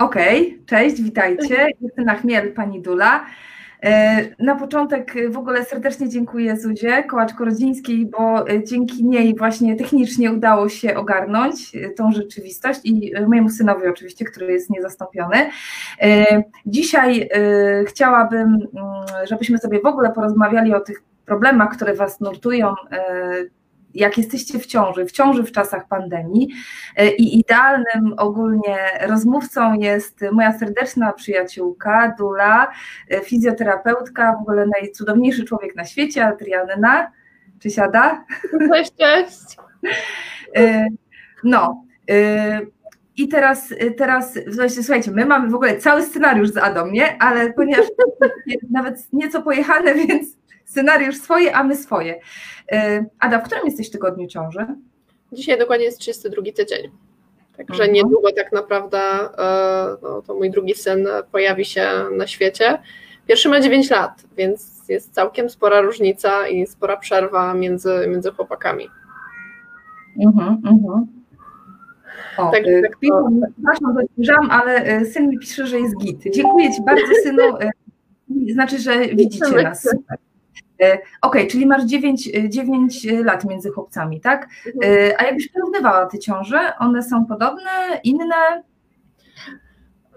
Okej, okay, cześć, witajcie. Justyna Chmiel, pani Dula. E, na początek w ogóle serdecznie dziękuję Zuzie Kołacz-Korodzińskiej, bo e, dzięki niej właśnie technicznie udało się ogarnąć e, tą rzeczywistość i mojemu synowi oczywiście, który jest niezastąpiony. Dzisiaj chciałabym, mm, żebyśmy sobie w ogóle porozmawiali o tych problemach, które Was nurtują jak jesteście w ciąży, w ciąży w czasach pandemii e, i idealnym ogólnie rozmówcą jest moja serdeczna przyjaciółka Dula, e, fizjoterapeutka, w ogóle najcudowniejszy człowiek na świecie, Adrianna. Czy siada? Cześć, cześć. E, no, i teraz, teraz słuchajcie, my mamy w ogóle cały scenariusz z Adą, nie? Ale ponieważ nawet nieco pojechane, więc scenariusz swoje, a my swoje. E, Ada, w którym jesteś tygodniu ciąży? Dzisiaj dokładnie jest 32 tydzień. Także mhm. niedługo tak naprawdę e, no, to mój drugi syn pojawi się na świecie. Pierwszy ma 9 lat, więc jest całkiem spora różnica i spora przerwa między, między chłopakami. Mhm, mhm. O, tak, tak to... Przepraszam, że ale syn mi pisze, że jest git. Dziękuję Ci bardzo, synu. Znaczy, że widzicie nas. E, okej, okay, czyli masz 9, 9 e, lat między chłopcami, tak? Mhm. E, a jakbyś porównywała te ciąże, one są podobne, inne?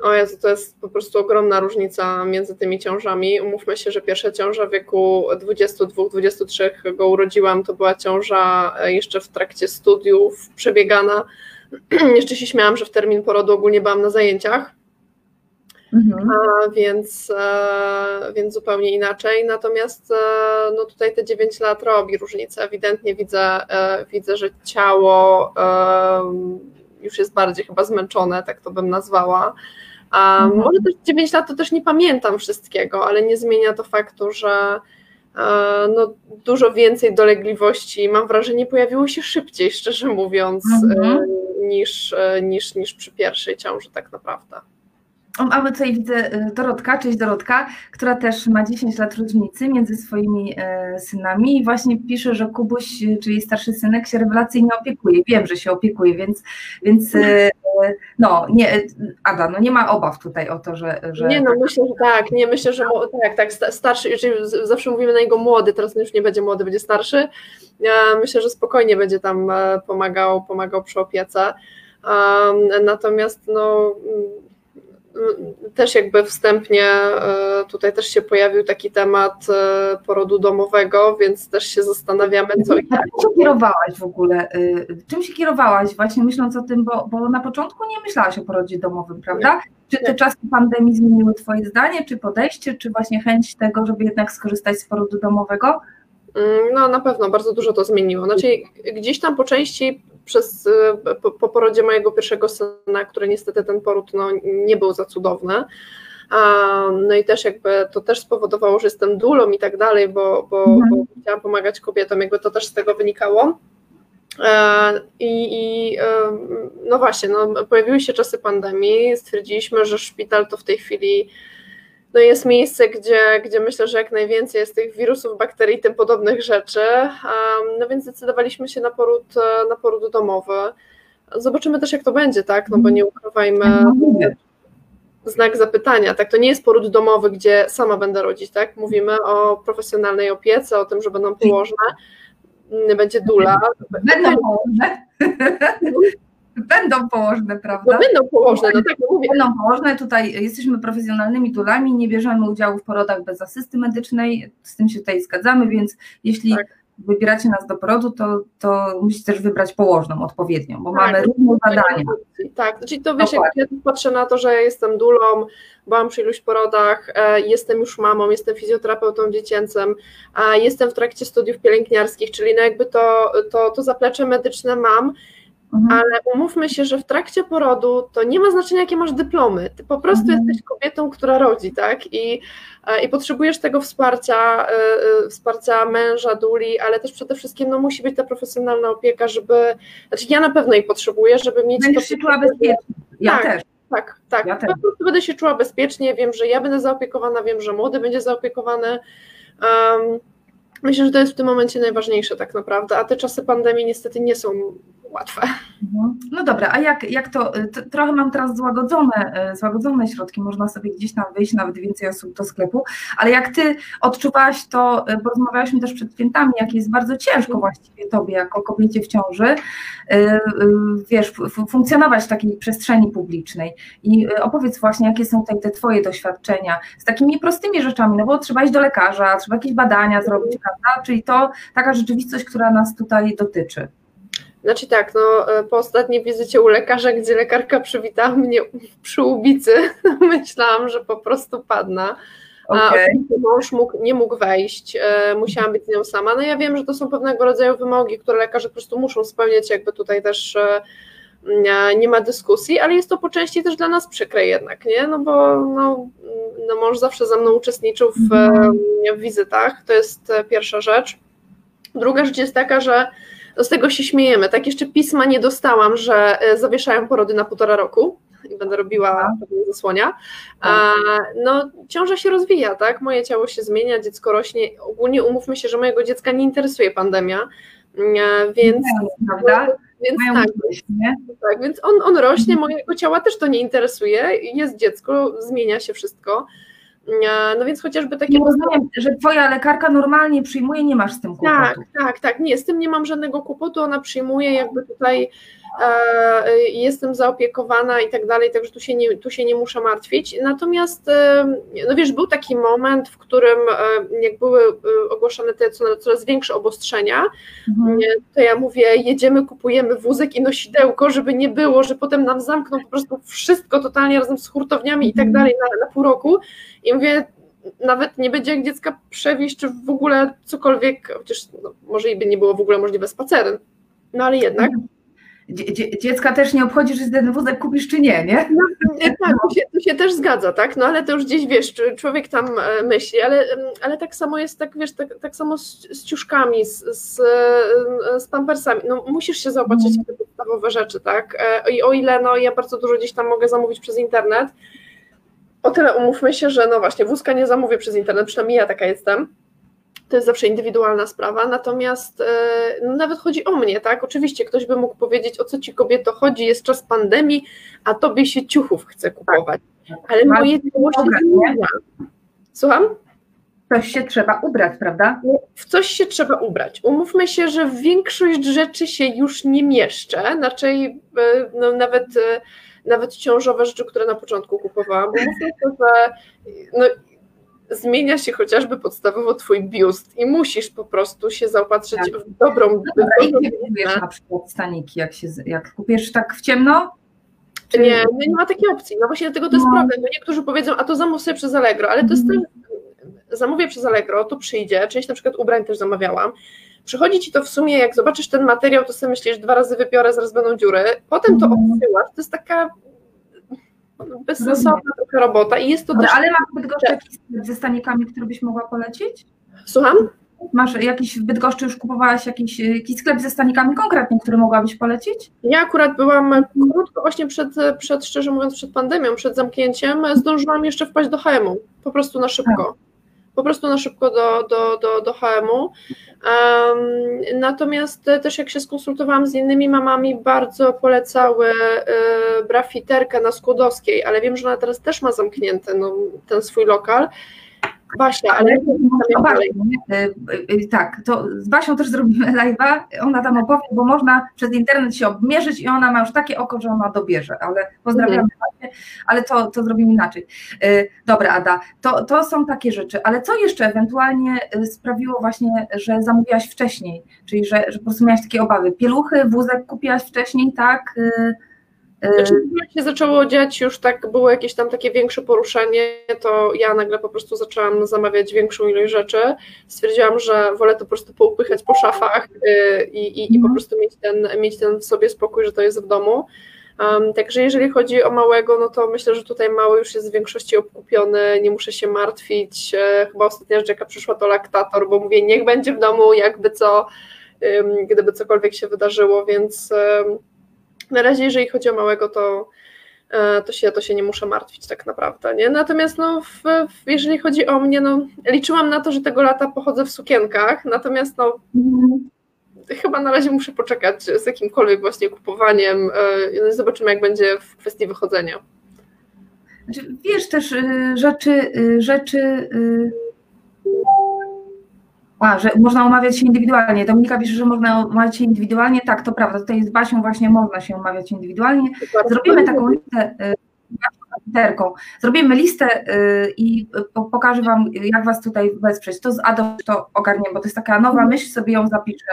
O Jezu, to jest po prostu ogromna różnica między tymi ciążami. Umówmy się, że pierwsza ciąża w wieku 22-23 go urodziłam, to była ciąża jeszcze w trakcie studiów przebiegana. jeszcze się śmiałam, że w termin porodu ogólnie byłam na zajęciach Mhm. A, więc, e, więc zupełnie inaczej. Natomiast e, no tutaj te 9 lat robi różnicę. Ewidentnie widzę, e, widzę że ciało już jest bardziej chyba zmęczone, tak to bym nazwała. A mhm. Może też 9 lat to też nie pamiętam wszystkiego, ale nie zmienia to faktu, że no, dużo więcej dolegliwości, mam wrażenie, pojawiło się szybciej, szczerze mówiąc, mhm. niż, niż, niż przy pierwszej ciąży tak naprawdę. Mamy tutaj widzę y, Dorotka, cześć Dorotka, która też ma 10 lat różnicy między swoimi e, synami i właśnie pisze, że Kubuś, czyli starszy synek, się rewelacyjnie opiekuje. Wiem, że się opiekuje, więc, więc e, no, nie, Ada, no nie ma obaw tutaj o to, że... że nie, no myślę, że tak, nie, myślę, że tak, tak, starszy, czyli zawsze mówimy na niego młody, teraz już nie będzie młody, będzie starszy. Myślę, że spokojnie będzie tam e, pomagał, pomagał przy opiece. Natomiast no też jakby wstępnie e, tutaj też się pojawił taki temat e, porodu domowego, więc też się zastanawiamy, co jak. Czym się kierowałaś w ogóle? E, czym się kierowałaś właśnie myśląc o tym, bo, bo na początku nie myślałaś o porodzie domowym, prawda? Nie. Czy te czasy pandemii zmieniły Twoje zdanie, czy podejście, czy właśnie chęć tego, żeby jednak skorzystać z porodu domowego? Mm, no na pewno, bardzo dużo to zmieniło. Znaczy gdzieś tam po części przez, y, po, po porodzie mojego pierwszego syna, który niestety ten poród no, nie był za cudowny, no i też jakby to też spowodowało, że jestem dulą i tak dalej, bo, bo, mhm. bo chciałam pomagać kobietom, jakby to też z tego wynikało. E, I, I, e, no właśnie, no, pojawiły się czasy pandemii, stwierdziliśmy, że szpital to w tej chwili no jest miejsce, gdzie, gdzie myślę, że jak najwięcej jest tych wirusów, bakterii, tym podobnych rzeczy. No więc zdecydowaliśmy się na poród, na poród domowy. Zobaczymy też, jak to będzie, tak? No bo nie ukrywajmy znak zapytania, tak? To nie jest poród domowy, gdzie sama będę rodzić, tak? Mówimy o profesjonalnej opiece, o tym, że będą położne, będzie dula. Będą położne. Będą położne, prawda? No będą położne, no tak mówię. Będą położne, tutaj jesteśmy profesjonalnymi dulami, nie bierzemy udziału w porodach bez asysty medycznej, z tym się tutaj zgadzamy, więc jeśli tak. wybieracie nas do porodu, to, to musicie też wybrać położną odpowiednią, bo tak, mamy różne badania. Tak, czyli to wiesz, jak ja patrzę na to, że jestem dulą, byłam przy iluś porodach, e, jestem już mamą, jestem fizjoterapeutą dziecięcym, jestem w trakcie studiów pielęgniarskich, czyli no jakby to, to, to zaplecze medyczne mam, Mhm. Ale umówmy się, że w trakcie porodu to nie ma znaczenia, jakie masz dyplomy. Ty po prostu mhm. jesteś kobietą, która rodzi, tak? I, e, i potrzebujesz tego wsparcia, y, wsparcia męża, duli, ale też przede wszystkim no, musi być ta profesjonalna opieka, żeby. Znaczy, ja na pewno jej potrzebuję, żeby mieć. Będziesz się czuła bezpiecznie. Ja tak, też. Tak, tak. Ja po prostu będę się czuła bezpiecznie, wiem, że ja będę zaopiekowana, wiem, że młody będzie zaopiekowany. Um, Myślę, że to jest w tym momencie najważniejsze tak naprawdę, a te czasy pandemii niestety nie są łatwe. Mhm. No dobra, a jak, jak to, to, trochę mam teraz złagodzone, złagodzone środki, można sobie gdzieś tam wyjść, nawet więcej osób do sklepu, ale jak ty odczuwałaś to, bo rozmawiałyśmy też przed świętami, jak jest bardzo ciężko właściwie tobie jako kobiecie w ciąży, wiesz, funkcjonować w takiej przestrzeni publicznej i opowiedz właśnie, jakie są te, te twoje doświadczenia z takimi prostymi rzeczami, no bo trzeba iść do lekarza, trzeba jakieś badania zrobić, prawda, czyli to taka rzeczywistość, która nas tutaj dotyczy. Znaczy tak, no e, po ostatniej wizycie u lekarza, gdzie lekarka przywitała mnie przy ubicy, myślałam, że po prostu padnę. Okay. A mąż mógł, nie mógł wejść, e, musiałam być z nią sama. No ja wiem, że to są pewnego rodzaju wymogi, które lekarze po prostu muszą spełniać, jakby tutaj też e, nie ma dyskusji, ale jest to po części też dla nas przykre jednak, nie? No bo no, no mąż zawsze ze mną uczestniczył w, mhm. w wizytach, to jest pierwsza rzecz. Druga rzecz jest taka, że z tego się śmiejemy. Tak jeszcze pisma nie dostałam, że e, zawieszają porody na półtora roku i będę robiła pewnie zasłonia. A, no, ciąża się rozwija, tak? Moje ciało się zmienia, dziecko rośnie. Ogólnie umówmy się, że mojego dziecka nie interesuje pandemia, mm, więc. Prawda? Więc tak, tak, więc on, on rośnie, mojego ciała też to nie interesuje, jest dziecko, zmienia się wszystko. No więc chociażby takie. Nie rozumiem, że twoja lekarka normalnie przyjmuje, nie masz z tym kłopotu. Tak, tak, tak. Nie, z tym nie mam żadnego kłopotu. Ona przyjmuje, jakby tutaj e, jestem zaopiekowana i tak dalej, także tu się, nie, tu się nie muszę martwić. Natomiast, no wiesz, był taki moment, w którym jak były e, ogłoszone te coraz większe obostrzenia, mhm. to ja mówię, jedziemy, kupujemy wózek i nosidełko, żeby nie było, że potem nam zamkną po prostu wszystko totalnie razem z hurtowniami i tak mhm. dalej na, na pół roku. I mówię, nawet nie będzie jak dziecka przewieźć, czy w ogóle cokolwiek, chociaż no, może i by nie było w ogóle możliwe spacerem, no ale jednak. Dziecka też nie obchodzi, czy ten wózek kupisz, czy nie, nie? No, tak, tu się, tu się, też zgadza, tak? No ale to już gdzieś wiesz, człowiek tam e, myśli, ale, ale tak samo jest, tak wiesz, tak, tak samo z, z ciuszkami, z, z, e, z pampersami. No musisz się zaopatrzyć w te podstawowe rzeczy, tak? E, I o ile no, ja bardzo dużo gdzieś tam mogę zamówić przez internet, o tyle umówmy się, że no właśnie wózka nie zamówię przez internet, przynajmniej ja taka jestem. To jest zawsze indywidualna sprawa, natomiast e, no, nawet chodzi o mnie, tak? Oczywiście ktoś by mógł powiedzieć, o co ci kobieto chodzi, jest czas pandemii, a tobie się ciuchów chce kupować. Tak. Ale moje dzieło się zmienia. Słucham? coś się trzeba ubrać, prawda? W coś się trzeba ubrać. Umówmy się, że większość rzeczy się już nie mieszczę, raczej e, no, nawet e, nawet ciążowe rzeczy, które na początku kupowałam, mówię to, że no, zmienia się chociażby podstawowo twój biust i musisz po prostu się zaopatrzyć tak. w dobrą... No dobra, w kupujesz na przykład staniki, jak, się, jak kupisz tak w ciemno? Czy... Nie, nie, nie ma takiej opcji, no właśnie dlatego to jest no. problem, bo niektórzy powiedzą, a to zamów sobie przez Allegro, ale to jest mm. zamówię przez Allegro, to przyjdzie, część na przykład ubrań też zamawiałam, Przychodzi ci to w sumie, jak zobaczysz ten materiał, to sobie myślisz, dwa razy wypiorę, zaraz będą dziury, potem to mhm. odsyłasz, to jest taka bezsensowna trochę robota i jest to ale, też... Ale masz w Bydgoszczy jakiś sklep ze stanikami, który byś mogła polecić? Słucham? Masz jakiś w Bydgoszczy już kupowałaś jakiś, jakiś sklep ze stanikami konkretnie, który mogłabyś polecić? Ja akurat byłam krótko, właśnie przed, przed, szczerze mówiąc, przed pandemią, przed zamknięciem, zdążyłam jeszcze wpaść do HM-u, po prostu na szybko. Po prostu na szybko do, do, do, do HM-u. Um, natomiast też jak się skonsultowałam z innymi mamami, bardzo polecały y, brafiterkę na Skłodowskiej, ale wiem, że ona teraz też ma zamknięty no, ten swój lokal Basia, ale tak, to z Basią też zrobimy live'a, ona tam opowie, bo można przez internet się obmierzyć i ona ma już takie oko, że ona dobierze, ale pozdrawiamy mhm. Basię, ale to, to zrobimy inaczej. Y, dobra Ada, to, to są takie rzeczy, ale co jeszcze ewentualnie y, sprawiło właśnie, że zamówiłaś wcześniej, czyli że, że po prostu miałaś takie obawy, pieluchy, wózek kupiłaś wcześniej, tak? Y, znaczy, jak się zaczęło dziać, już tak było jakieś tam takie większe poruszenie, to ja nagle po prostu zaczęłam zamawiać większą ilość rzeczy. Stwierdziłam, że wolę to po prostu poupychać po szafach y, i, i, i po mhm. prostu mieć ten, mieć ten w sobie spokój, że to jest w domu. Um, także jeżeli chodzi o małego, no to myślę, że tutaj mały już jest w większości obkupiony, nie muszę się martwić. E, chyba ostatnia rzecz, jaka przyszła, to laktator, bo mówię, niech będzie w domu, jakby co, um, gdyby cokolwiek się wydarzyło, więc um, na razie, jeżeli chodzi o małego, to, e, to, się, to się nie muszę martwić tak naprawdę. Nie? Natomiast no, w, w, jeżeli chodzi o mnie, no, liczyłam na to, że tego lata pochodzę w sukienkach, natomiast no, chyba na razie muszę poczekać z jakimkolwiek właśnie kupowaniem. E, zobaczymy, jak będzie w kwestii wychodzenia. Znaczy, wiesz też y, rzeczy, y, rzeczy y, a, że można umawiać się indywidualnie. Dominika pisze, że można umawiać się indywidualnie. Tak, to prawda. Tutaj z Basią właśnie można się umawiać indywidualnie. Zrobimy taką listę literką. Zrobimy listę i pokażę Wam, jak Was tutaj wesprzeć. To z Adą to ogarnię, bo to jest taka nowa myśl, sobie ją zapiszę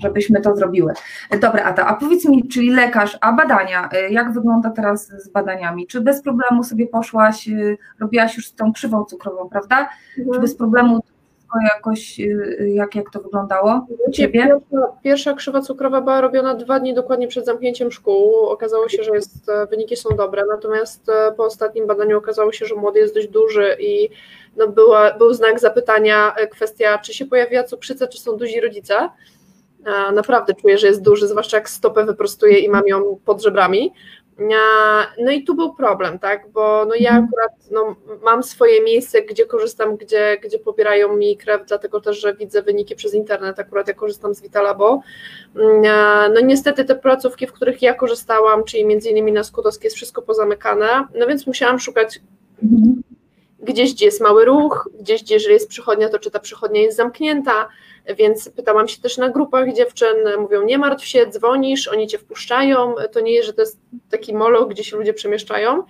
żebyśmy to zrobiły. Dobra, Ada, a powiedz mi, czyli lekarz, a badania, jak wygląda teraz z badaniami? Czy bez problemu sobie poszłaś, robiłaś już z tą krzywą cukrową, prawda? Mhm. Czy bez problemu jakoś, jak, jak to wyglądało u Ciebie? Pierwsza, pierwsza krzywa cukrowa była robiona dwa dni dokładnie przed zamknięciem szkół. Okazało się, że jest, wyniki są dobre, natomiast po ostatnim badaniu okazało się, że młody jest dość duży i no była, był znak zapytania, e, kwestia, czy się pojawiła cukrzyca, czy są duzi rodzice. Naprawdę czuję, że jest duży, zwłaszcza jak stopę wyprostuję i mam ją pod żebrami. No i tu był problem, tak, bo no ja mhm. akurat no, mam swoje miejsce, gdzie korzystam, gdzie, gdzie pobierają mi krew, dlatego też, że widzę wyniki przez internet, akurat ja korzystam z Vitalabo. No niestety te placówki, w których ja korzystałam, czyli między innymi na Skutowskiej jest wszystko pozamykane, no więc musiałam szukać mhm gdzieś, gdzie jest mały ruch, gdzieś, gdzie jeżeli jest przychodnia, to czy ta przychodnia jest zamknięta, więc pytałam się też na grupach dziewczyn, mówią nie martw się, dzwonisz, oni cię wpuszczają, to nie jest, że to jest taki molo, gdzie się ludzie przemieszczają.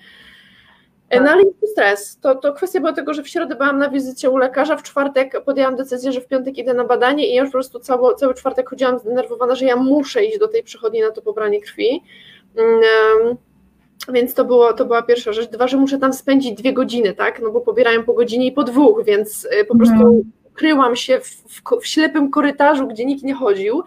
No ale stres. To, to kwestia była tego, że w środę byłam na wizycie u lekarza, w czwartek podjęłam decyzję, że w piątek idę na badanie i ja już po prostu cały, cały czwartek chodziłam zdenerwowana, że ja muszę iść do tej przychodni na to pobranie krwi. Um, więc to, było, to była pierwsza rzecz. Dwa, że muszę tam spędzić dwie godziny, tak? No bo pobierają po godzinie i po dwóch, więc y, po prostu mhm. kryłam się w, w, w, ślepym korytarzu, gdzie nikt nie chodził.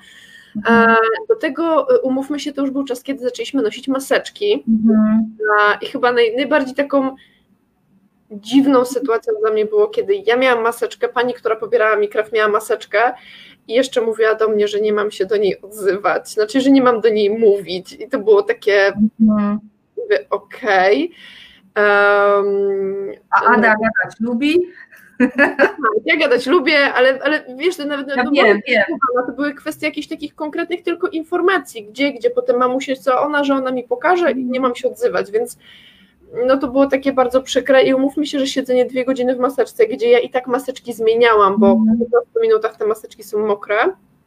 Mhm. Do tego y, umówmy się, to już był czas, kiedy zaczęliśmy nosić maseczki. Mhm. I chyba naj, najbardziej taką dziwną sytuacją dla mnie było, kiedy ja miałam maseczkę, pani, która pobierała mi krew, miała maseczkę i jeszcze mówiła do mnie, że nie mam się do niej odzywać, znaczy, że nie mam do niej mówić. I to było takie. Mhm mówię, okej. Okay. Um, A Ada gadać lubi? Ja gadać lubię, ale, ale wiesz, to nawet ja no, wiem, wiem. to były kwestie jakichś takich konkretnych tylko informacji, gdzie, gdzie potem mam musieć, co ona, że ona mi pokaże i nie mam się odzywać, więc no to było takie bardzo przykre i umówmy się, że siedzenie dwie godziny w maseczce, gdzie ja i tak maseczki zmieniałam, bo mm. po 15 minutach te maseczki są mokre.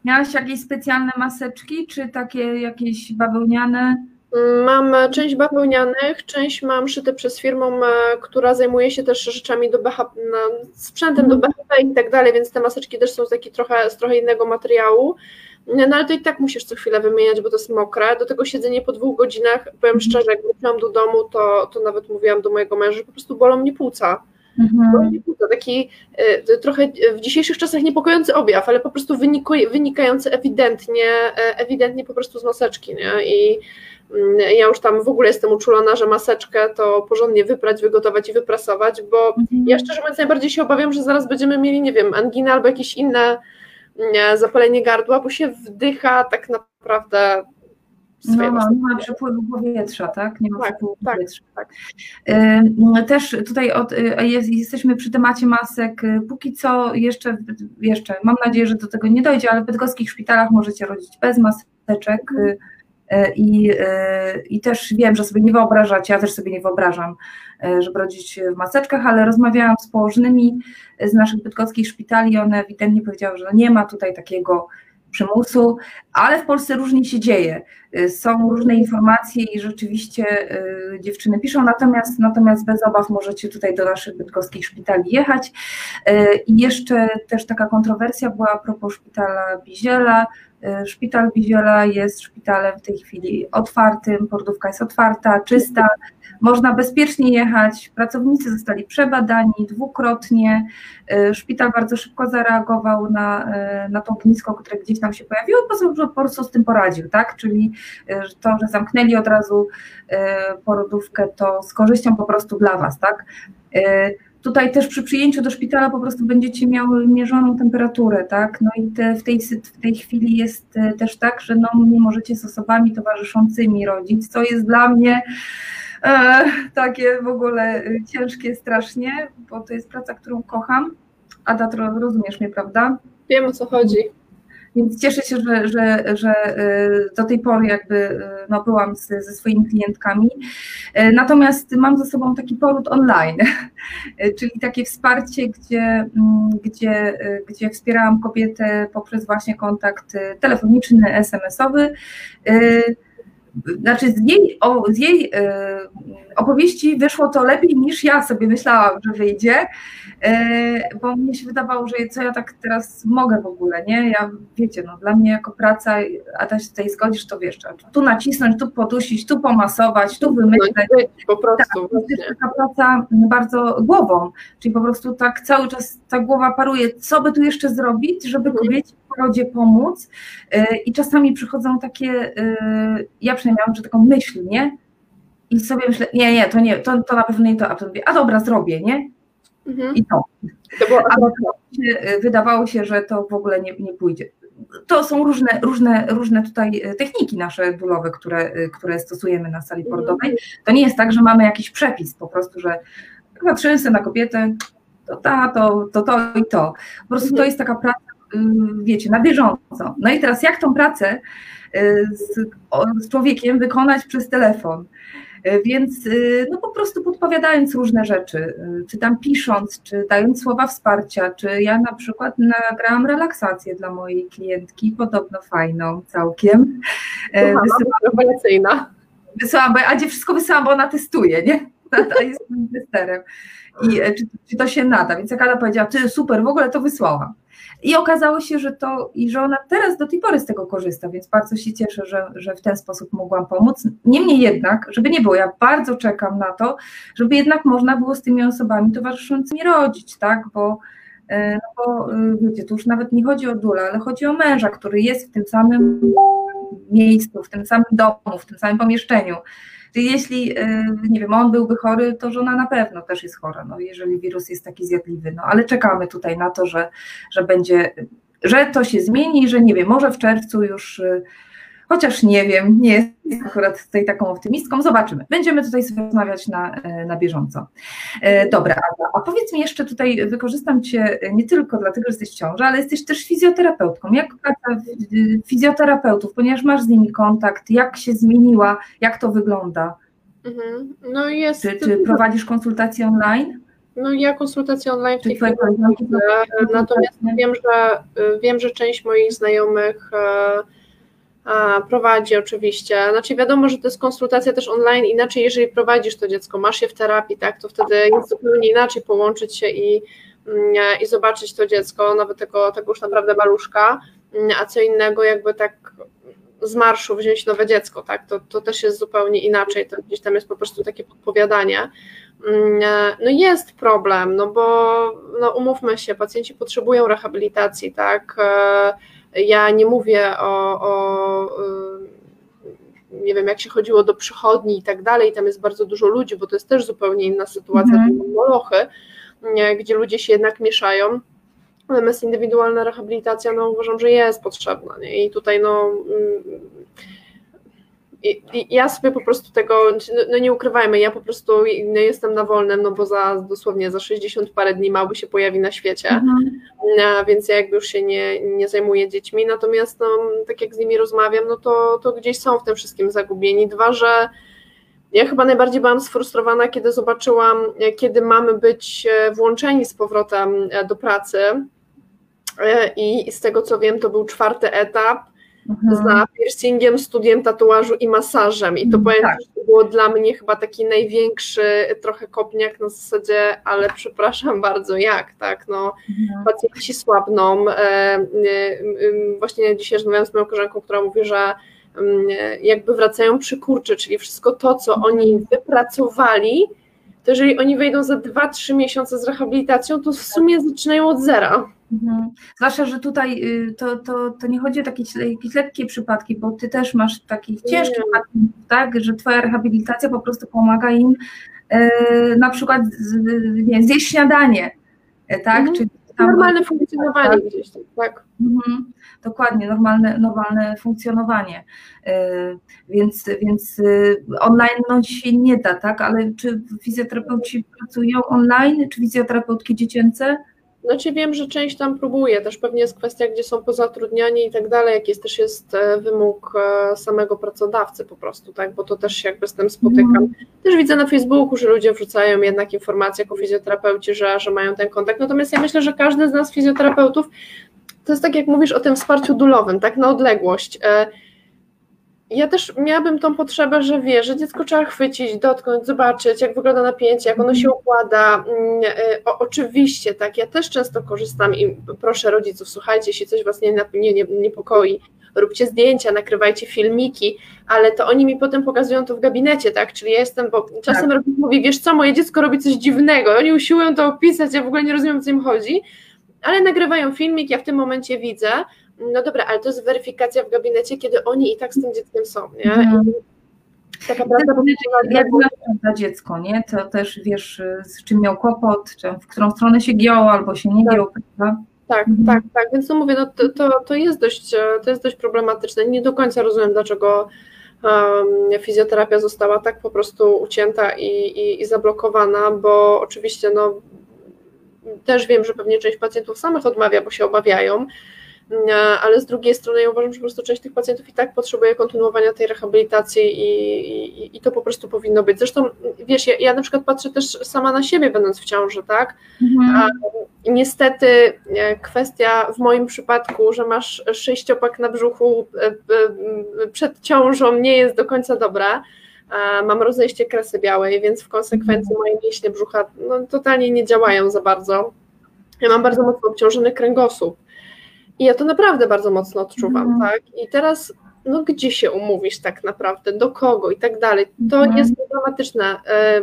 Miałaś jakieś specjalne maseczki, czy takie jakieś bawełniane? Mam część bawełnianych, część mam szyte przez firmę, która zajmuje się też rzeczami do BHP, sprzętem do mhm. BHP i tak dalej, więc te maseczki też są z, taki trochę, z trochę innego materiału. No ale to i tak musisz co chwilę wymieniać, bo to jest mokre. Do tego siedzenie po dwóch godzinach, powiem mhm. szczerze, jak wróciłam do domu, to, to nawet mówiłam do mojego męża, że po prostu bolą mnie płuca. Mhm. To taki y, trochę w dzisiejszych czasach niepokojący objaw, ale po prostu wynikający ewidentnie, e, ewidentnie po prostu z maseczki, nie? I ja już tam w ogóle jestem uczulona, że maseczkę to porządnie wyprać, wygotować i wyprasować, bo mhm. ja szczerze mówiąc najbardziej się obawiam, że zaraz będziemy mieli, nie wiem, anginę albo jakieś inne nie, zapalenie gardła, bo się wdycha tak naprawdę no, nie ma przepływu powietrza, tak? Nie ma tak, przepływu tak, powietrza. Tak. Też tutaj od, y, jest, jesteśmy przy temacie masek. Y, póki co jeszcze, jeszcze, mam nadzieję, że do tego nie dojdzie, ale w bydgoskich szpitalach możecie rodzić bez maseczek. Mhm E, I, e, I też wiem, że sobie nie wyobrażacie, ja też sobie nie wyobrażam, e, żeby rodzić w maseczkach, ale rozmawiałam z położnymi z naszych bydgoskich szpitali i one ewidentnie powiedziały, że nie ma tutaj takiego przymusu, ale w Polsce różnie się dzieje. Są różne informacje i rzeczywiście dziewczyny piszą, natomiast, natomiast bez obaw możecie tutaj do naszych bydgoskich szpitali jechać. I jeszcze też taka kontrowersja była a propos szpitala Biziela, E, szpital Biziela jest szpitalem w tej chwili otwartym, pordówka jest otwarta, czysta, można bezpiecznie jechać, pracownicy zostali przebadani dwukrotnie, e, szpital bardzo szybko zareagował na, e, na to ognisko, które gdzieś tam się pojawiło, po prostu z tym poradził, tak, czyli to, że zamknęli od razu porodówkę, to z korzyścią po prostu dla Was, tak. Tutaj też przy przyjęciu do szpitala po prostu będziecie miały mierzoną temperaturę, tak? No i te, w, tej, w tej chwili jest e, też tak, że no, nie możecie z osobami towarzyszącymi rodzić, co jest dla mnie e, takie w ogóle e, ciężkie strasznie, bo to jest praca, którą kocham. Ada, rozumiesz mnie, prawda? Wiem o co chodzi więc cieszę się, że, że, że do tej pory jakby no, byłam z, ze swoimi klientkami. Natomiast mam ze sobą taki poród online, czyli takie wsparcie, gdzie, mm, gdzie, gdzie wspierałam kobietę poprzez właśnie kontakt telefoniczny, SMS-owy znaczy z jej, o, z jej y, opowieści wyszło to lepiej niż ja sobie myślałam, że wyjdzie, y, bo mnie się wydawało, że co ja tak teraz mogę w ogóle, nie? Ja wiecie, no dla mnie jako praca, a też tutaj zgodzisz, to wiesz, tu nacisnąć, tu podusić, tu pomasować, tu wymyśleć. No, po prostu. Tak, to jest taka praca bardzo głową, czyli po prostu tak cały czas ta głowa paruje, co by tu jeszcze zrobić, żeby mhm. kobiecie w rodzie pomóc i czasami przychodzą takie, ja przynajmniej miałam że taką myśl, nie? I sobie myślę, nie, nie, to nie, to, to na pewno nie to, a to mówię, a dobra, zrobię, nie? Mhm. I to. to było, a się, wydawało się, że to w ogóle nie, nie pójdzie. To są różne, różne, różne tutaj e, techniki nasze bólowe, które, e, które stosujemy na sali mhm. porodowej. To nie jest tak, że mamy jakiś przepis po prostu, że patrzymy sobie na kobietę, to ta, to, to, to i to. Po prostu mhm. to jest taka praca, wiecie, na bieżąco. No i teraz jak tą pracę Y, z, z człowiekiem wykonać przez telefon. Y, więc y, no po prostu podpowiadając różne rzeczy, czy tam pisząc, czy dając słowa wsparcia, czy ja na przykład nagrałam relaksację dla mojej klientki, podobno fajną całkiem. Rewelacyjna. Wysyłam, bo Adzie wszystko wysyłam, bo ona testuje, nie? Tata jest testerem. I czy, czy to się nada? Więc jak Ada powiedziała, ty super, w ogóle to wysłałam. I okazało się, że to i że ona teraz do tej pory z tego korzysta, więc bardzo się cieszę, że, że w ten sposób mogłam pomóc. Niemniej jednak, żeby nie było, ja bardzo czekam na to, żeby jednak można było z tymi osobami towarzyszącymi rodzić, tak? Bo, no bo e, wiecie, tu już nawet nie chodzi o dula, ale chodzi o męża, który jest w tym samym miejscu, w tym samym domu, w tym samym pomieszczeniu. Czyli jeśli, e, nie wiem, on byłby chory, to żona na pewno też jest chora, no, jeżeli wirus jest taki zjadliwy. No, ale czekamy tutaj na to, że, że będzie, że to się zmieni, że nie wiem, może w czerwcu już e, chociaż nie wiem, nie jest akurat tutaj taką optymistką, zobaczymy. Będziemy tutaj sobie rozmawiać na, e, na bieżąco. E, dobra, Ada, a powiedz mi jeszcze tutaj, wykorzystam Cię nie tylko dlatego, że jesteś w ciąży, ale jesteś też fizjoterapeutką. Jak praca fizjoterapeutów, ponieważ masz z nimi kontakt, jak się zmieniła, jak to wygląda? Mhm. No jest. Czy, czy prowadzisz konsultacje online? No ja konsultacje online w tej chwili natomiast wiem, że wiem, że część moich znajomych prowadzi oczywiście. Znaczy wiadomo, że to jest konsultacja też online, inaczej jeżeli prowadzisz to dziecko, masz je w terapii, tak, to wtedy jest zupełnie inaczej połączyć się i, mm, i zobaczyć to dziecko, nawet tego, tego już naprawdę maluszka, mm, a co innego jakby tak z marszu wziąć nowe dziecko, tak, to, to też jest zupełnie inaczej, to gdzieś tam jest po prostu takie podpowiadanie. Mm, no jest problem, no bo no umówmy się, pacjenci potrzebują rehabilitacji, tak, e, ja nie mówię o, o y, nie wiem, jak się chodziło do przychodni i tak dalej, tam jest bardzo dużo ludzi, bo to jest też zupełnie inna sytuacja, mm. molochy, gdzie ludzie się jednak mieszają. Natomiast indywidualna rehabilitacja, no uważam, że jest potrzebna. Nie? I tutaj no, mm, i, i ja sobie po prostu tego, no, no nie ukrywajmy, ja po prostu no jestem na wolnym, no bo za dosłownie za 60 parę dni mały się pojawi na świecie, mhm. więc ja jakby już się nie, nie zajmuję dziećmi, natomiast no, tak jak z nimi rozmawiam, no to, to gdzieś są w tym wszystkim zagubieni. Dwa, że ja chyba najbardziej byłam sfrustrowana, kiedy zobaczyłam, kiedy mamy być e, włączeni z powrotem e, do pracy e, i z tego co wiem, to był czwarty etap, mhm. za piercingiem, studiem tatuażu i masażem. I to powiem, tak. że to było dla mnie chyba taki największy trochę kopniak na zasadzie, ale przepraszam bardzo, jak, tak, no, mhm. pacjenci słabną. E, e, właśnie dzisiaj rozmawiałam z moją koleżanką, która mówi, że jakby wracają przy kurczy, czyli wszystko to, co oni mhm. wypracowali, to jeżeli oni wejdą za 2-3 miesiące z rehabilitacją, to w sumie zaczynają od zera. Mhm. Zwłaszcza, że tutaj y, to, to, to nie chodzi o takie jakieś lekkie przypadki, bo ty też masz takich ciężkich pacjentów, tak, że twoja rehabilitacja po prostu pomaga im e, na przykład z, nie, zjeść śniadanie, e, tak? Mhm. Czy normalne funkcjonowanie tak? gdzieś tam, tak. Mhm. Dokładnie, normalne, normalne funkcjonowanie. E, więc, więc online no, się nie da, tak? Ale czy fizjoterapeuci pracują online, czy fizjoterapeutki dziecięce? Znaczy wiem, że część tam próbuje, też pewnie jest kwestia, gdzie są pozatrudniani i tak dalej, jak jest też jest e, wymóg e, samego pracodawcy po prostu, tak, bo to też się jakby z tym spotykam. Mm. Też widzę na Facebooku, że ludzie wrzucają jednak informacje jako fizjoterapeuci, że, że mają ten kontakt, natomiast ja myślę, że każdy z nas fizjoterapeutów, to jest tak jak mówisz o tym wsparciu dulowym, tak, na odległość, e, ja też miałabym tą potrzebę, że wie, że dziecko trzeba chwycić, dotknąć, zobaczyć, jak wygląda napięcie, jak ono się układa. Mm, e, o, oczywiście, tak, ja też często korzystam i proszę rodziców, słuchajcie, jeśli coś was nie, nie, nie, niepokoi, róbcie zdjęcia, nakrywajcie filmiki, ale to oni mi potem pokazują to w gabinecie, tak, czyli ja jestem, bo czasem tak. mówi, wiesz co, moje dziecko robi coś dziwnego, oni usiłują to opisać, ja w ogóle nie rozumiem, o co im chodzi, ale nagrywają filmik, ja w tym momencie widzę, no dobra, ale to jest weryfikacja w gabinecie, kiedy oni i tak z tym dzieckiem są, nie? Mhm. Taka prawda, jak dla dziecko, nie? To też wiesz, z czym miał kłopot, czy w którą stronę się giął, albo się nie tak. giął, prawda? Tak, mhm. tak, tak. Więc no mówię, no to, to, to, jest dość, to jest dość problematyczne. Nie do końca rozumiem, dlaczego um, fizjoterapia została tak po prostu ucięta i, i, i zablokowana, bo oczywiście no, też wiem, że pewnie część pacjentów samych odmawia, bo się obawiają. E, ale z drugiej strony ja uważam, że po prostu część tych pacjentów i tak potrzebuje kontynuowania tej rehabilitacji i, i, i to po prostu powinno być. Zresztą, wiesz, ja, ja, na przykład patrzę też sama na siebie, będąc w ciąży, tak? Mhm. A niestety e, kwestia w moim przypadku, że masz sześciopak na brzuchu e, przed ciążą nie jest do końca dobra. Mam rozejście kresy białej, więc w konsekwencji mhm. moje mięśnie brzucha no, totalnie nie działają za bardzo. Ja mam bardzo mocno obciążony kręgosłup. I ja to naprawdę bardzo mocno odczuwam, mm. tak? I teraz, no gdzie się umówisz tak naprawdę, do kogo i tak dalej. To mm. jest dramatyczne. E,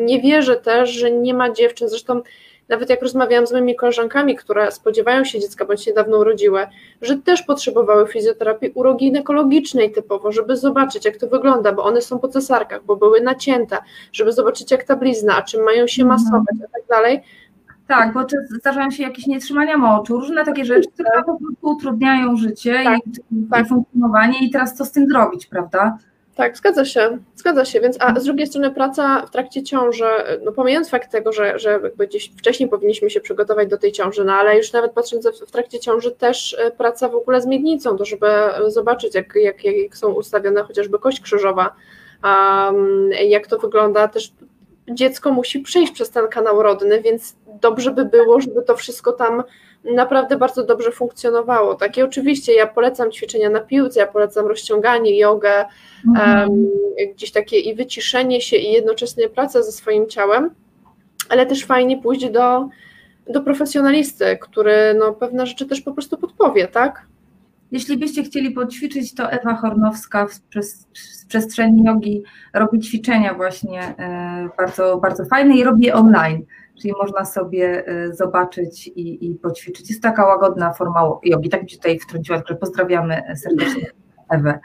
nie wierzę też, że nie ma dziewczyn, zresztą nawet jak rozmawiałam z moimi koleżankami, które spodziewają się dziecka bądź niedawno urodziły, że też potrzebowały fizjoterapii uroginekologicznej typowo, żeby zobaczyć, jak to wygląda, bo one są po cesarkach, bo były nacięte, żeby zobaczyć, jak ta blizna, a czym mają się mhm. masować, a tak dalej. Tak, bo zdarzają się jakieś nietrzymania moczu, różne takie rzeczy, które po prostu utrudniają życie tak, i, tak. i funkcjonowanie i teraz co z tym zrobić, prawda? Tak, zgadza się, zgadza się, więc a z drugiej strony praca w trakcie ciąży, no pomijając fakt tego, że, że jakby gdzieś wcześniej powinniśmy się przygotować do tej ciąży, no ale już nawet patrząc w trakcie ciąży też e, praca w ogóle z miednicą, to żeby zobaczyć jak, jak, jak są ustawione chociażby kość krzyżowa, um, jak to wygląda, też dziecko musi przejść przez ten kanał rodny, więc dobrze by było, żeby to wszystko tam naprawdę bardzo dobrze funkcjonowało. Takie oczywiście ja polecam ćwiczenia na piłce, ja polecam rozciąganie, jogę, mhm. um, gdzieś takie i wyciszenie się i jednocześnie praca ze swoim ciałem, ale też fajnie pójść do, do profesjonalisty, który no, pewne rzeczy też po prostu podpowie, tak? Jeśli byście chcieli poćwiczyć, to Ewa Hornowska w przestrzeni jogi robi ćwiczenia właśnie e, bardzo, bardzo fajne i robi je online, czyli można sobie e, zobaczyć i, i poćwiczyć. Jest taka łagodna forma jogi, tak mi się tutaj wtrąciła, że pozdrawiamy serdecznie. Ewę.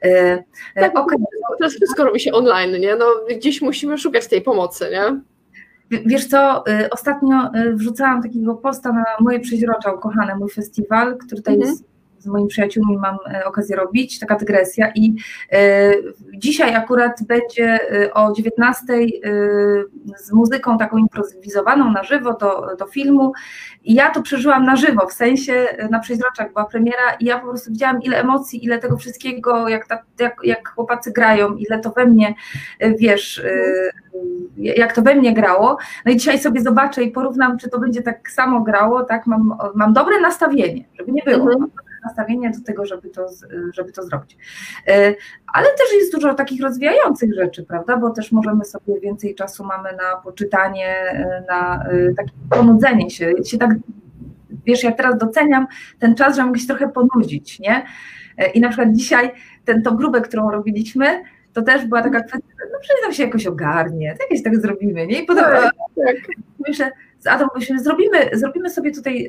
E, tak, okay. Teraz wszystko robi się online, nie? No, gdzieś musimy szukać tej pomocy, nie? Wiesz co, ostatnio wrzucałam takiego posta na moje przeźrocza ukochane, mój festiwal, który tutaj mhm. jest z moimi przyjaciółmi mam e, okazję robić, taka dygresja i e, dzisiaj akurat będzie e, o 19 z muzyką taką improwizowaną na żywo do, do filmu i ja to przeżyłam na żywo, w sensie na przeźroczach była premiera i ja po prostu widziałam ile emocji, ile tego wszystkiego, jak, ta, jak, jak chłopacy grają, ile to we mnie, wiesz, jak to we mnie grało. No i dzisiaj sobie zobaczę i porównam, czy to będzie tak samo grało, tak, mam, mam dobre nastawienie, żeby nie było. Mhm nastawienie do tego, żeby to, żeby to zrobić. E, ale też jest dużo takich rozwijających rzeczy, prawda? Bo też możemy sobie więcej czasu mamy na poczytanie, e, na e, takie ponudzenie się. się tak, wiesz, ja teraz doceniam ten czas, że mogę się trochę ponudzić, nie? I na przykład dzisiaj ten, tą grubę, którą robiliśmy, to też była taka kwestia, no przecież tam się jakoś ogarnie, jakieś tak zrobimy, nie? I potem tak, tak. myślę, z Adą zrobimy, zrobimy sobie tutaj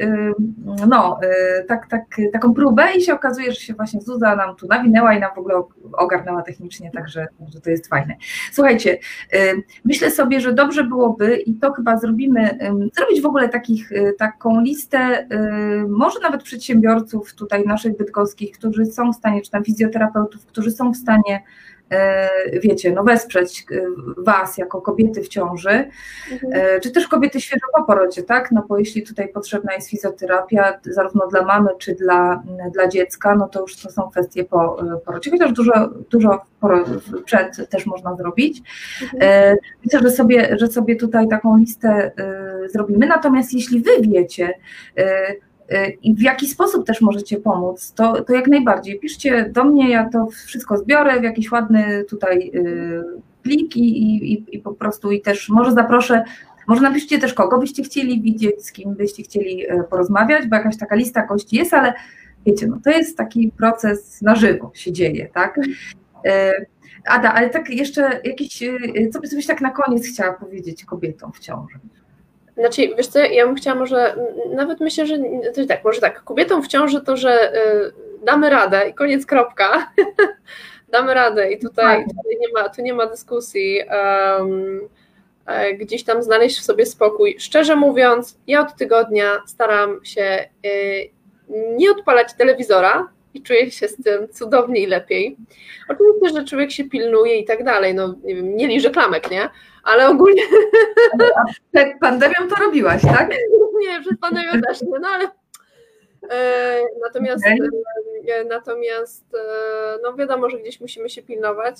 no, y, tak, tak, taką próbę i się okazuje, że się właśnie Zuza nam tu nawinęła i nam w ogóle ogarnęła technicznie, także, także to jest fajne. Słuchajcie, myślę sobie, że dobrze byłoby i to chyba zrobimy, zrobić w ogóle takich, y, taką listę, może nawet przedsiębiorców tutaj naszych bydgoskich, którzy są w stanie, czy tam fizjoterapeutów, którzy są w stanie wiecie, no wesprzeć Was jako kobiety w ciąży, mhm. czy też kobiety świeżo po porodzie, tak? No bo jeśli tutaj potrzebna jest fizjoterapia, zarówno dla mamy, czy dla, dla dziecka, no to już to są kwestie po porodzie, chociaż dużo, dużo przed też można zrobić. Mhm. Myślę, że sobie, że sobie tutaj taką listę zrobimy, natomiast jeśli Wy wiecie, i w jaki sposób też możecie pomóc, to, to jak najbardziej. Piszcie do mnie, ja to wszystko zbiorę w jakiś ładny tutaj y, plik i, i, i po prostu i też może zaproszę, może napiszcie też kogo byście chcieli widzieć, z kim byście chcieli y, porozmawiać, bo jakaś taka lista gości jest, ale wiecie, no to jest taki proces na żywo się dzieje, tak? Y, Ada, ale tak jeszcze jakieś, co byś tak na koniec chciała powiedzieć kobietom w ciąży? Znaczy, wiesz co, ja bym chciała może, nawet myślę, że to tak, może tak, kobietom w ciąży to, że y, damy radę i koniec, kropka. damy radę i tutaj, tutaj, nie, ma, tu nie ma dyskusji. Um, gdzieś tam znaleźć w sobie spokój. Szczerze mówiąc, ja od tygodnia staram się y, nie odpalać telewizora i czuję się z tym cudownie i lepiej. Oczywiście, że człowiek się pilnuje i tak dalej, no nie wiem, nie liże klamek, nie? ale ogólnie... Przed pandemią to robiłaś, tak? Nie, przed pandemią też nie, no ale... E, natomiast, okay. e, natomiast e, no wiadomo, że gdzieś musimy się pilnować.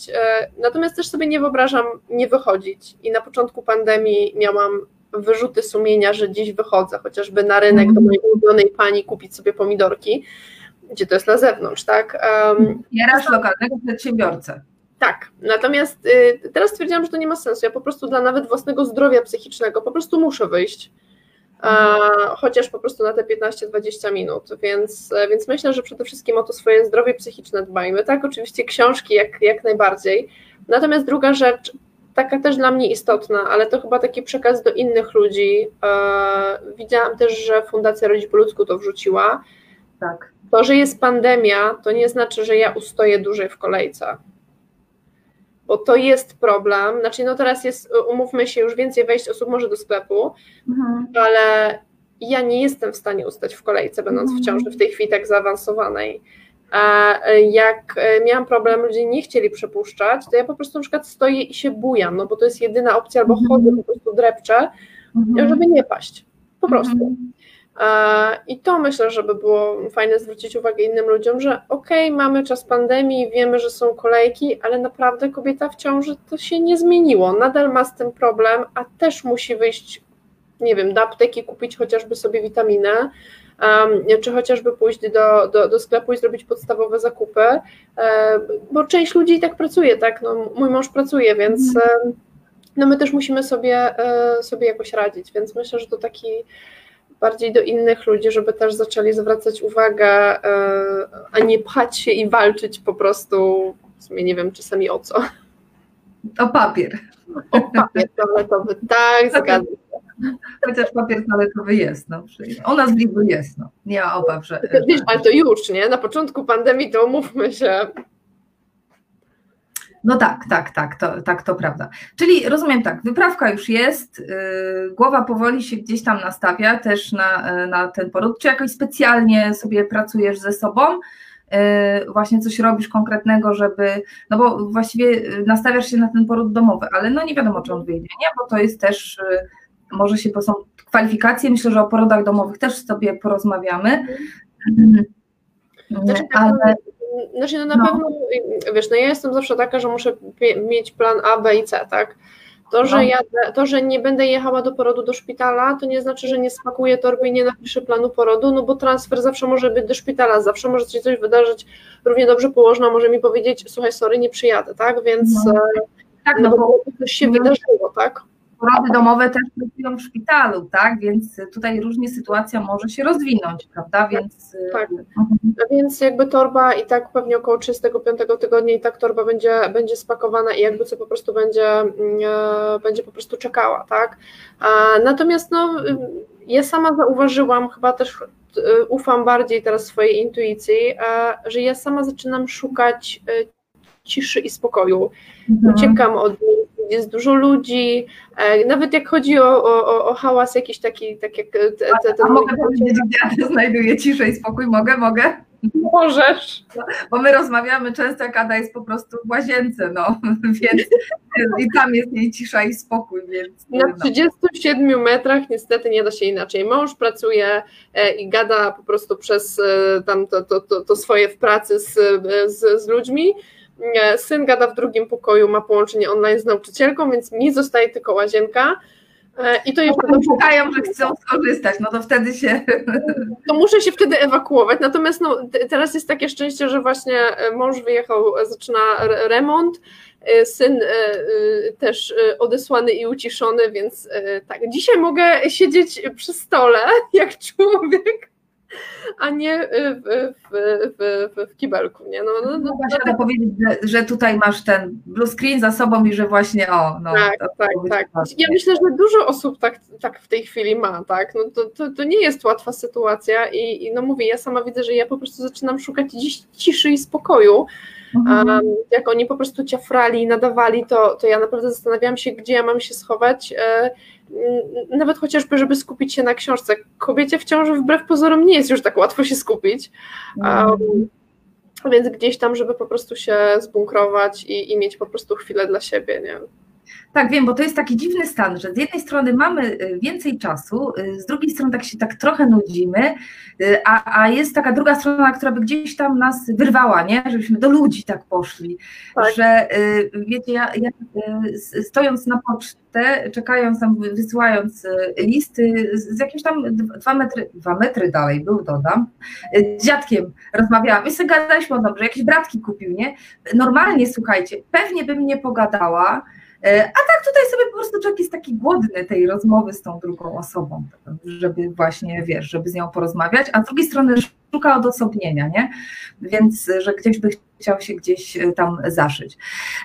Natomiast też sobie nie wyobrażam nie wychodzić. I na początku pandemii miałam wyrzuty sumienia, że dziś wychodzę, chociażby na rynek do mojej ulubionej pani kupić sobie pomidorki, gdzie to jest na zewnątrz, tak? Um, Wspierasz lokalnego przedsiębiorcę. Tak, natomiast y, teraz stwierdziłam, że to nie ma sensu. Ja po prostu dla nawet własnego zdrowia psychicznego po prostu muszę wyjść. A, chociaż po prostu na te 15-20 minut, więc, więc myślę, że przede wszystkim o to swoje zdrowie psychiczne dbajmy. Tak, oczywiście książki jak, jak najbardziej. Natomiast druga rzecz, taka też dla mnie istotna, ale to chyba taki przekaz do innych ludzi. E, widziałam też, że Fundacja Rodzi po ludzku to wrzuciła. Tak. To, że jest pandemia, to nie znaczy, że ja ustoję dłużej w kolejce bo to jest problem. Znaczy, no teraz jest, umówmy się, już więcej wejść osób może do sklepu, mhm. ale ja nie jestem w stanie ustać w kolejce, będąc mhm. w ciąży w tej chwili tak zaawansowanej. A jak e, miałam problem, ludzie nie chcieli przepuszczać, to ja po prostu na przykład stoję i się bujam, no bo to jest jedyna opcja, albo mhm. chodzę, po prostu drepczę, mhm. żeby nie paść. Po prostu. Mhm. I to myślę, żeby było fajne zwrócić uwagę innym ludziom, że okej, okay, mamy czas pandemii, wiemy, że są kolejki, ale naprawdę kobieta w ciąży to się nie zmieniło. Nadal ma z tym problem, a też musi wyjść, nie wiem, do apteki, kupić chociażby sobie witaminę, um, czy chociażby pójść do, do, do sklepu i zrobić podstawowe zakupy, um, bo część ludzi i tak pracuje, tak? No, mój mąż pracuje, więc um, no my też musimy sobie, e, sobie jakoś radzić, więc myślę, że to taki bardziej do innych ludzi, żeby też zaczęli zwracać uwagę, e, a nie pchać się i walczyć po prostu, w sumie nie wiem czasami o co. O papier. O papier toaletowy, tak, zgadzam się. Chociaż papier toaletowy jest, no. U nas w Lidlu jest, no. Nie ma obaw, że... Wiesz, ale to już, nie? Na początku pandemii to umówmy się, no tak, tak, tak, to, tak, to prawda. Czyli rozumiem tak, wyprawka już jest, yy, głowa powoli się gdzieś tam nastawia też na, yy, na ten poród. Czy jakoś specjalnie sobie pracujesz ze sobą? Yy, właśnie coś robisz konkretnego, żeby, no bo właściwie y, nastawiasz się na ten poród domowy, ale no nie wiadomo, czy on wyjdzie, nie? Bo to jest też, y, może się, są kwalifikacje, myślę, że o porodach domowych też sobie porozmawiamy. Znaczy, ale... Znaczy, no na no. pewno, wiesz, no ja jestem zawsze taka, że muszę mieć plan A, B i C, tak? To że, no. jadę, to, że nie będę jechała do porodu do szpitala, to nie znaczy, że nie spakuję torby i nie napiszę planu porodu, no bo transfer zawsze może być do szpitala, zawsze może się coś wydarzyć. Równie dobrze położna może mi powiedzieć, słuchaj, sorry, nie przyjadę, tak? Więc no. E, tak, no, no bo coś się wydarzyło, tak? Porody domowe też pracują w szpitalu, tak? Więc tutaj różnie sytuacja może się rozwinąć, prawda? Więc, tak. Mhm. Więc jakby torba i tak pewnie około 35 tygodnia i tak torba będzie, będzie spakowana i jakby co po prostu będzie, mm, e, będzie po prostu czekała, tak? Natomiast no, ja sama zauważyłam, chyba też e, ufam bardziej teraz swojej intuicji, e, że ja sama zaczynam szukać ciszy i spokoju. Mhm. Uciekam od niej gdzie jest dużo ludzi, e, nawet jak chodzi o, o, o hałas jakiś taki, tak jak te, te, te, a, a mogę powiedzieć, gdzie ja znajduję ciszę i spokój? Mogę, mogę? Możesz. Bo my rozmawiamy często, jak Ada jest po prostu w łazience, no, więc i tam jest jej cisza i spokój, więc... Na 37 no. metrach niestety nie da się inaczej. Mąż pracuje e, i gada po prostu przez e, tam to, to, to, to swoje w pracy z, z, z ludźmi, Syn gada w drugim pokoju, ma połączenie online z nauczycielką, więc mi zostaje tylko łazienka. E, I to jeszcze no, szukają, że chcą skorzystać, no to wtedy się. To muszę się wtedy ewakuować. Natomiast no, teraz jest takie szczęście, że właśnie e, mąż wyjechał, zaczyna remont, e, syn też odesłany i uciszony, więc tak. Dzisiaj mogę siedzieć przy stole jak człowiek a nie w, w, w, w kibelku. Nie? No, no, no, no tak. powiedzieć, że, że tutaj masz ten blue screen za sobą i że właśnie o. No, tak, tak, tak. Ja myślę, że dużo osób tak, tak w tej chwili ma, tak. No, to, to, to nie jest łatwa sytuacja i, i no mówię, ja sama widzę, że ja po prostu zaczynam szukać dziś ciszy i spokoju. Mhm. Jak oni po prostu ciafrali i nadawali, to, to ja naprawdę zastanawiałam się, gdzie ja mam się schować. E, nawet chociażby, żeby skupić się na książce. Kobiecie w ciąży wbrew pozorom nie jest już tak łatwo się skupić. Um, więc gdzieś tam, żeby po prostu się zbunkrować i, i mieć po prostu chwilę dla siebie, nie? Tak, wiem, bo to jest taki dziwny stan, że z jednej strony mamy y, więcej czasu, y, z drugiej strony tak się tak trochę nudzimy, y, a, a jest taka druga strona, która by gdzieś tam nas wyrwała, nie? Żebyśmy do ludzi tak poszli, tak. że wiecie, ja, ja stojąc na pocztę, czekając tam, wysyłając listy z jakimś tam dwa metry, dwa metry dalej był, dodam, z dziadkiem rozmawiałam i sobie gadaliśmy o dobrze, jakieś bratki kupił, nie? Normalnie, słuchajcie, pewnie bym nie pogadała, a tak tutaj sobie po prostu człowiek jest taki głodny tej rozmowy z tą drugą osobą, żeby właśnie, wiesz, żeby z nią porozmawiać, a z drugiej strony szuka odosobnienia, nie? Więc, że gdzieś by chciał się gdzieś e, tam zaszyć.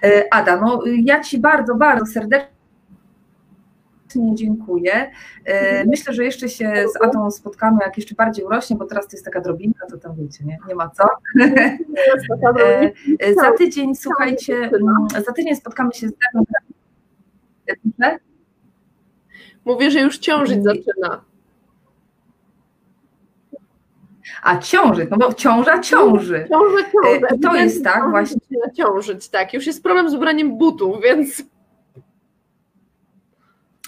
E, Ada, no ja Ci bardzo, bardzo serdecznie dziękuję. Myślę, że jeszcze się z Adą spotkamy, jak jeszcze bardziej urośnie, bo teraz to jest taka drobinka, to tam wiecie, nie, nie ma co. Za tydzień, słuchajcie, za tydzień spotkamy się z Adą Mówię, że już ciążyć zaczyna. A ciążyć, no bo ciąża ciąży. Ciąża ciąży. E, to jest tak właśnie. Ciążyć, tak. Już jest problem z ubraniem butów, więc.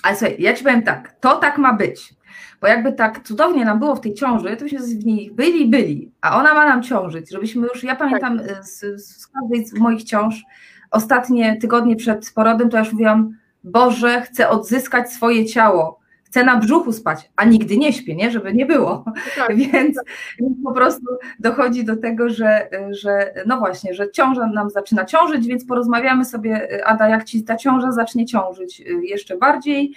Ale słuchaj, ja ci powiem tak, to tak ma być. Bo jakby tak cudownie nam było w tej ciąży, to byśmy w niej byli, byli, a ona ma nam ciążyć, żebyśmy już, ja pamiętam tak. E, z, z każdej z moich ciąż, ostatnie tygodnie przed porodem, to ja już mówiłam, Boże, chcę odzyskać swoje ciało, chcę na brzuchu spać, a nigdy nie śpię, nie? żeby nie było. Tak, więc, tak. więc, po prostu dochodzi do tego, że, że no właśnie, że ciąża nam zaczyna ciążyć, więc porozmawiamy sobie, Ada, jak ci ta ciąża zacznie ciążyć y, jeszcze bardziej.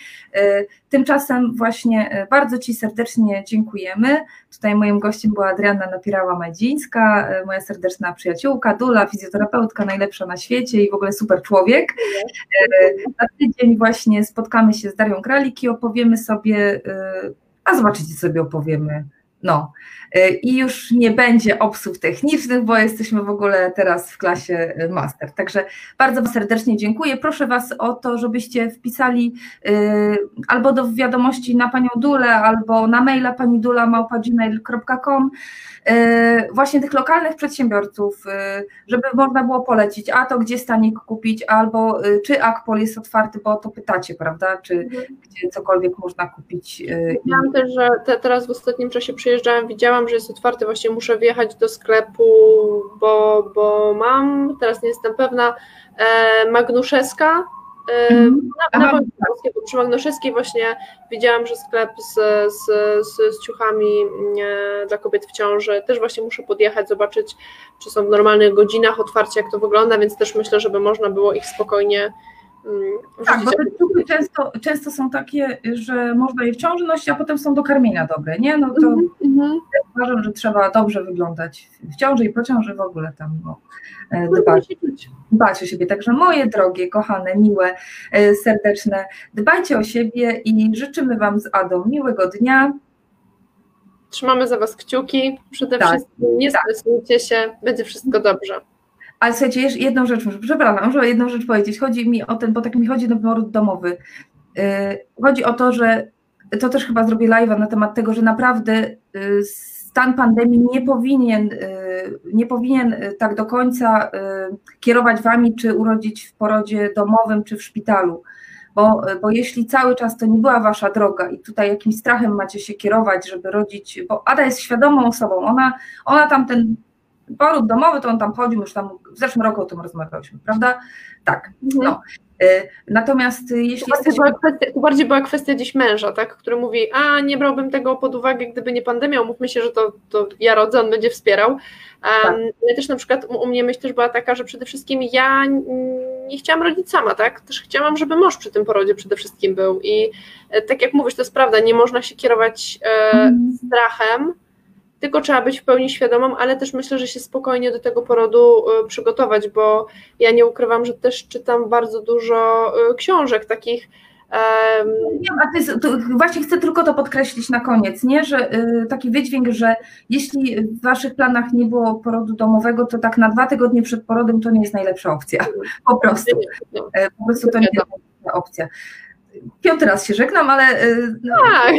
Tymczasem właśnie y, bardzo Ci serdecznie dziękujemy. Tutaj moim gościem była Adrianna Napierała-Madzińska, moja serdeczna przyjaciółka, Dula, fizjoterapeutka, najlepsza na świecie i w ogóle super człowiek. Na tydzień właśnie spotkamy się z Darią Kralik i opowiemy sobie, a zobaczycie sobie opowiemy. No. Y, I już nie będzie obsług technicznych, bo jesteśmy w ogóle teraz w klasie y, master. Także bardzo serdecznie dziękuję. Proszę Was o to, żebyście wpisali albo do wiadomości na Panią Dulę, albo na maila pani dula małpa.gmail.com właśnie tych lokalnych przedsiębiorców, żeby można było polecić, a to gdzie stanik kupić, albo czy Akpol jest otwarty, bo to pytacie, prawda, czy mhm. gdzie cokolwiek można kupić. Widziałam też, że te, teraz w ostatnim czasie przyjeżdżałam, widziałam, że jest otwarty, właśnie muszę wjechać do sklepu, bo, bo mam, teraz nie jestem pewna, Magnuszewska, Mm. Na, na bo przy Magnoszewskiej właśnie widziałam, że sklep z, z, z, z ciuchami e, dla kobiet w ciąży, też właśnie muszę podjechać, zobaczyć, czy są w normalnych godzinach otwarcia, jak to wygląda, więc też myślę, żeby można było ich spokojnie mm, tak, bo te ciuchy często, często są takie, że można je w ciąży nosić, a potem są do karmienia dobre, nie? No to mm -hmm. uważam, że trzeba dobrze wyglądać w ciąży i po ciąży w ogóle tam no, e, dbać dbać o siebie. Także moje drogie, kochane, miłe, e, serdeczne, dbajcie o siebie i życzymy Wam z Adą miłego dnia. Trzymamy za Was kciuki. Przede tak, wszystkim nie tak. stresujcie się, będzie wszystko dobrze. Ale słuchajcie, jeszcze jedną rzecz, przepraszam, muszę jedną rzecz powiedzieć. Chodzi mi o ten, bo tak mi chodzi na poród domowy. E, chodzi o to, że to też chyba zrobię live'a na temat tego, że naprawdę e, stan pandemii nie powinien, nie powinien tak do końca kierować wami, czy urodzić w porodzie domowym, czy w szpitalu. Bo, bo jeśli cały czas to nie była wasza droga i tutaj jakimś strachem macie się kierować, żeby rodzić, bo Ada jest świadomą osobą, ona, ona tam ten poród domowy, to on tam chodził, już tam w zeszłym roku o tym rozmawialiśmy, prawda? Tak. Mhm. No. Y, natomiast y, jeśli to. Była kwestia, to bardziej była kwestia gdzieś męża, tak, który mówi, a nie brałbym tego pod uwagę, gdyby nie pandemia, umówmy się, że to, to ja rodzę, on będzie wspierał. Um, tak. Ale też na przykład u mnie myśl też była taka, że przede wszystkim ja nie chciałam rodzić sama, tak, też chciałam, żeby mąż przy tym porodzie przede wszystkim był i e, tak jak mówisz, to jest prawda, nie można się kierować e, mm. strachem, tylko trzeba być w pełni świadomą, ale też myślę, że się spokojnie do tego porodu y, przygotować, bo ja nie ukrywam, że też czytam bardzo dużo y, książek takich. Um... a ty, to właśnie chcę tylko to podkreślić na koniec, nie? że y, taki wydźwięk, że jeśli w waszych planach nie było porodu domowego, to tak na dwa tygodnie przed porodem to nie jest najlepsza opcja. Po prostu. No. E, po prostu to nie jest najlepsza opcja. Piąty raz się żegnam, ale. No, tak.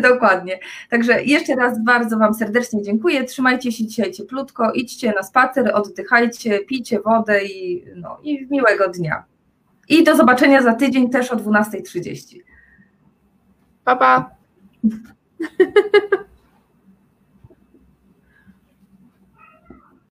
Dokładnie. Także jeszcze raz bardzo Wam serdecznie dziękuję. Trzymajcie się dzisiaj cieplutko, idźcie na spacer, oddychajcie, pijcie wodę i, no, i miłego dnia. I do zobaczenia za tydzień też o 12.30. Pa, pa.